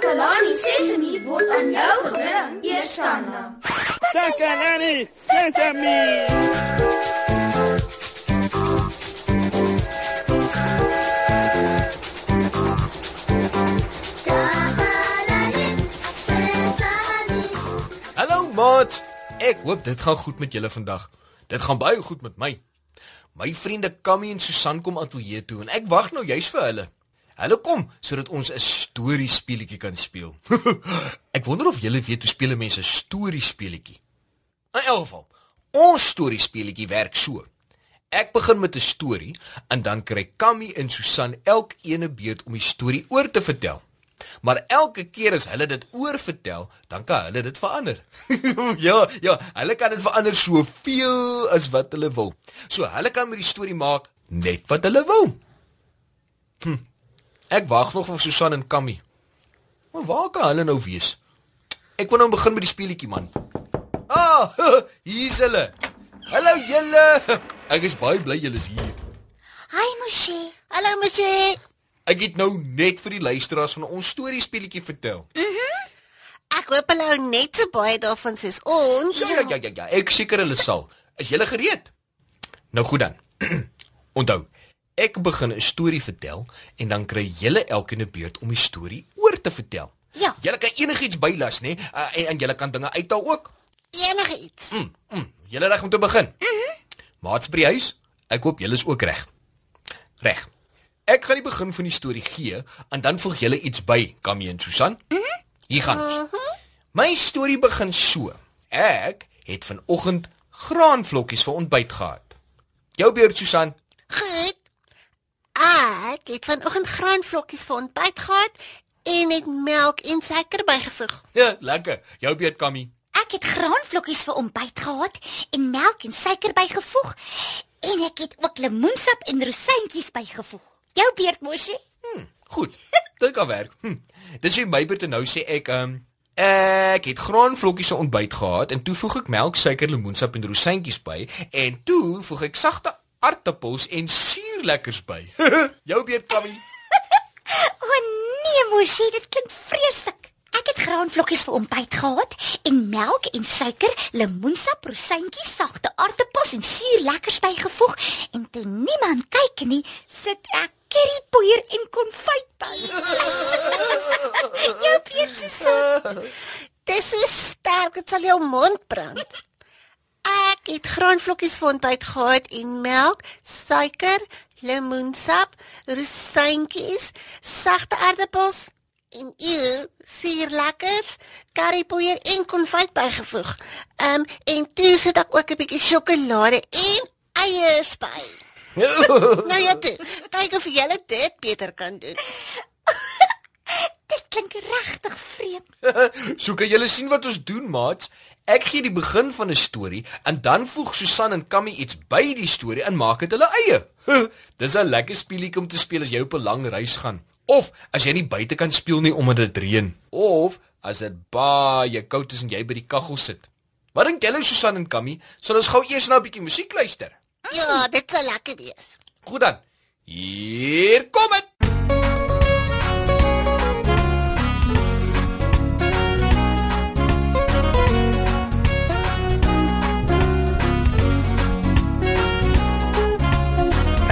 Takalani Sesemi word aan jou gebring, Eersanna. Takalani Sesemi. Hallo maat. Ek hoop dit gaan goed met julle vandag. Dit gaan baie goed met my. My vriende Kammy en Susan kom ateljee toe en ek wag nou juis vir hulle. Hulle kom sodat ons 'n storie speletjie kan speel. ek wonder of julle weet hoe speel mense storie speletjie. In elk geval, ons storie speletjie werk so. Ek begin met 'n storie en dan kry Kammy en Susan elkeen 'n beurt om die storie oor te vertel. Maar elke keer as hulle dit oorvertel, dan kan hulle dit verander. ja, ja, hulle kan dit verander soveel as wat hulle wil. So hulle kan met die storie maak net wat hulle wil. Hm. Ek wag nog vir Susan en Kammy. Maar waar kan hulle nou wees? Ek wil nou begin met die speletjie man. Ah, hier's hulle. Hallo julle. Ek is baie bly julle is hier. Hi Moshi. Hallo Moshi. Ek het nou net vir die luisteraars van ons storie speletjie vertel. Ek hoop hulle hou net so baie daarvan soos ons. Ja ja ja ja, ja. ek seker hulle sal. Is julle gereed? Nou goed dan. Onthou, ek begin 'n storie vertel en dan kry julle elkeen 'n beurt om die storie oor te vertel. Ja. Julle kan enigiets bylas, nê? Uh, en, en julle kan dinge uithaal ook. Enige iets. Mm, mm. Julle reg om te begin? Mhm. Mm Maats by die huis, ek hoop julle is ook reg. Reg. Ek gaan die begin van die storie gee en dan voeg julle iets by, Kamie en Susan. Mhm. Mm Hier gaan ons. Mm -hmm. My storie begin so. Ek het vanoggend graanvlokkies vir ontbyt gehad. Jou beurt, Susan. Ek het vanoggend graanvlokkies vir ontbyt gehad en het melk en suiker bygevoeg. Ja, lekker. Jou beurt, Kamie. Ek het graanvlokkies vir ontbyt gehad en melk en suiker bygevoeg en ek het ook lemoensap en rosientjies bygevoeg. Jou beurt, Moshi. Hm, goed. Dit kan werk. Hm. Dis wie my beurt en nou sê ek ehm um, ek het graanvlokkies vir ontbyt gehad en toe voeg ek melk, suiker, lemoensap en rosientjies by en toe voeg ek sagte aartappels en suurlekkers by. Jou beurt, Kamie. O nee, Moshi, dit klink vreeslik. Ek het graanvlokkies vir ontbyt gehad en melk en suiker, lemoensap, rosientjies, sagte aartappels en suurlekkers bygevoeg en toe niemand kyk nie, sit ek currypoeier en konfyt by. Jou beurt, Susan. Dis so sterk, dit sal jou mond brand. Ek het graanvlokkies vir ontbyt gehad en melk, suiker, lemoensap, rosientjies, sagte aardappels en eeu, suurlekkers, currypoeier en konfyt bygevoeg. Ehm um, en toe sit ek ook 'n bietjie sjokolade en eiers by. nou ja, toe, kyk of jy dit beter kan doen. dit klink regtig vreemd. so kan julle sien wat ons doen, maats. Ek gee die begin van 'n storie en dan voeg Susan en Kammy iets by die storie en maak dit hulle eie. Dis 'n lekker speelietjie om te speel as jy op 'n lang reis gaan of as jy nie buite kan speel nie omdat dit reën of as dit baie koud is en jy by die kaggel sit. Wat dink julle Susan en Kammy? Sal ons gou eers na 'n bietjie musiek luister? Ja, dit sal lekker wees. Goed dan. Hier kom dit.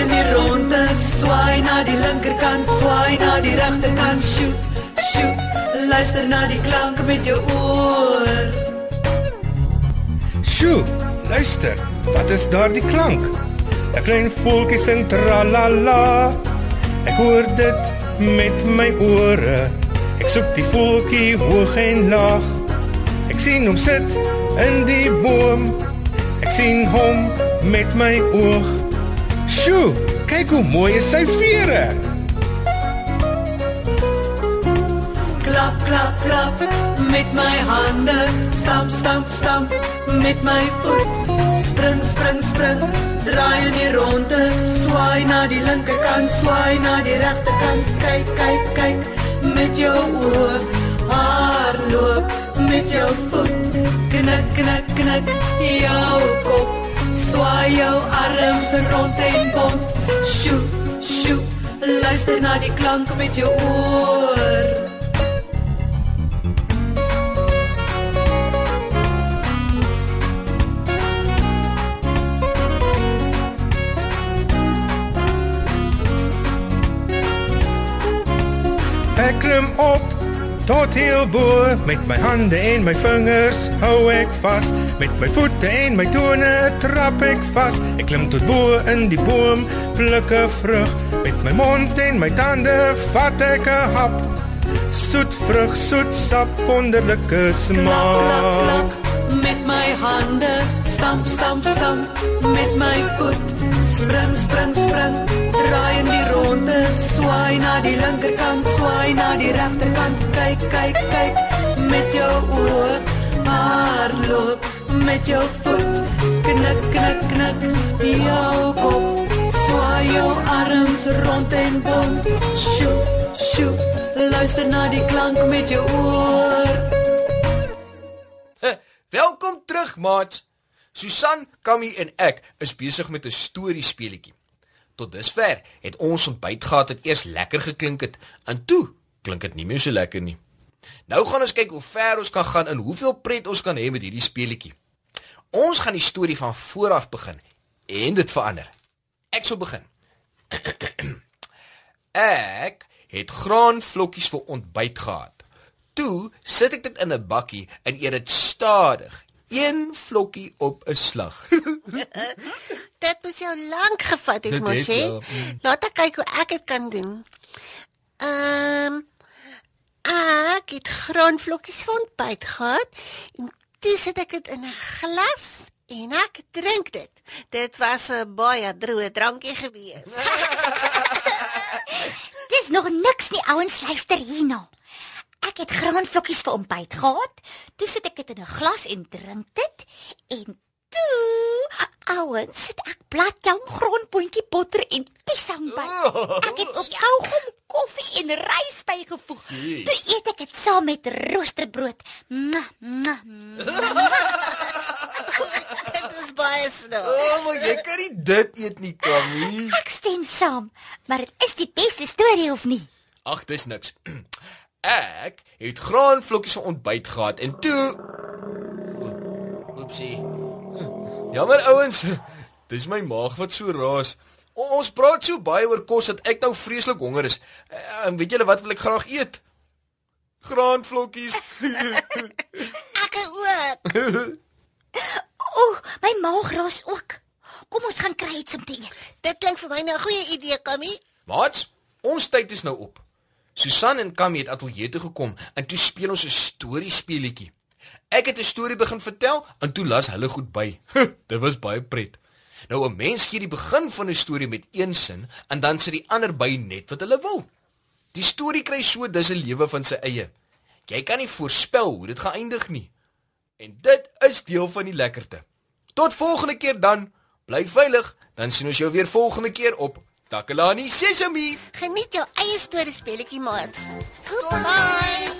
in die ronde, swaai na die linkerkant, swaai na die regterkant, shoot, shoot, luister na die klanke met jou oor. Sjoe, luister, wat is daardie klank? 'n Klein voeltjie sing tralala. Ek hoor dit met my ore. Ek soek die voeltjie hoog en laag. Ek sien hom sit in die boom. Ek sien hom met my oog. Sjoe, kyk hoe mooi is sy vere. Klap, klap, klap met my hande. Stamp, stamp, stamp met my voet. Spring, spring, spring. Draai in die ronde. Swaai na die linkerkant, swaai na die regterkant. Kyk, kyk, kyk met jou oë. Hardloop met jou voet. Knik, knik, knik jou kop. Swaai jou arms rond en bond. Sjoe, sjoe. Luister na die klank met jou oor. Ek klim op tot heel bo met my hande en my vingers hou ek vas met my voete en my tone trap ek vas ek klim tot bo in die boom pluk 'n vrug met my mond en my tande vat ek 'n hap soet vrug soet sap wonderlike Klap, klap, smaak klap met my hande. Stamp, stamp, stamp met my voet. Spring, spring, spring. Draai in die ronde. Swaai na die linkerkant, swaai na die regterkant. Kyk, kyk, met jou oë. Hardloop met jou voet. Knik, knik, knik jou kop. Swaai jou arms rond en bond. Sjoe, sjoe. Luister na die klank met jou oor. Welkom terug, maat. Susan, Kammy en ek is besig met 'n storiespeletjie. Tot dusver het ons ontbyt gehad wat eers lekker geklink het, en toe klink dit nie meer so lekker nie. Nou gaan ons kyk hoe ver ons kan gaan en hoeveel pret ons kan hê met hierdie speletjie. Ons gaan die storie van voor af begin en dit verander. Ek sal begin. ek het graanvlokkies vir ontbyt gehad. Toe sit ek dit in 'n bakkie en eet dit stadig, een vlokkie op 'n slag. Dit moes jou lank gevat het, mos hè? mm. Laat ek kyk hoe ek dit kan doen. Ehm um, ek het graanvlokkies van ontbyt gehad en toe sit ek dit in 'n glas en ek drink dit. Dit was 'n baie droë drankie gewees. Dis nog niks nie, ouens, luister hierna. Ek het graanvlokkies vir ontbyt gehad. Toe sit ek dit in 'n glas en drink dit en toe, ouens, sit ek bladjang, grondboontjie botter en piesang by. Ek het op kaugom koffie en rys bygevoeg. Toe eet ek dit saam met roosterbrood. Dit is baie snaaks. O, oh, maar jy kan nie dit eet nie, Kammy. Ek stem saam, maar dit is die beste storie of nie? Ag, dis niks. Ek het graanvlokkies vir ontbyt gehad en toe Oepsie. Jammer ouens. Dis my maag wat so raas. O, ons praat so baie oor kos dat ek nou vreeslik honger is. Eh, En weet julle wat wil ek graag eet? Graanvlokkies. Ek ook. O, my maag raas ook. Kom ons gaan kry iets om te eet. Dit klink vir my nou 'n goeie idee, Kammy. Wat? Ons tyd is nou op. Susan en Kammy het ateljee toe gekom en toe speel ons 'n storiespeletjie. Ek het 'n storie begin vertel en toe las hulle goed by. Dit was baie pret. Nou 'n mens gee die begin van 'n storie met een sin en dan sit die ander by net wat hulle wil. Die storie kry so dis 'n lewe van sy eie. Jy kan nie voorspel hoe dit gaan eindig nie. En dit is deel van die lekkerte. Tot volgende keer dan. Bly veilig, dan sien ons jou weer volgende keer op Takalani Sesemi. Geniet jou eie storiespeletjie, maat. Goodbye.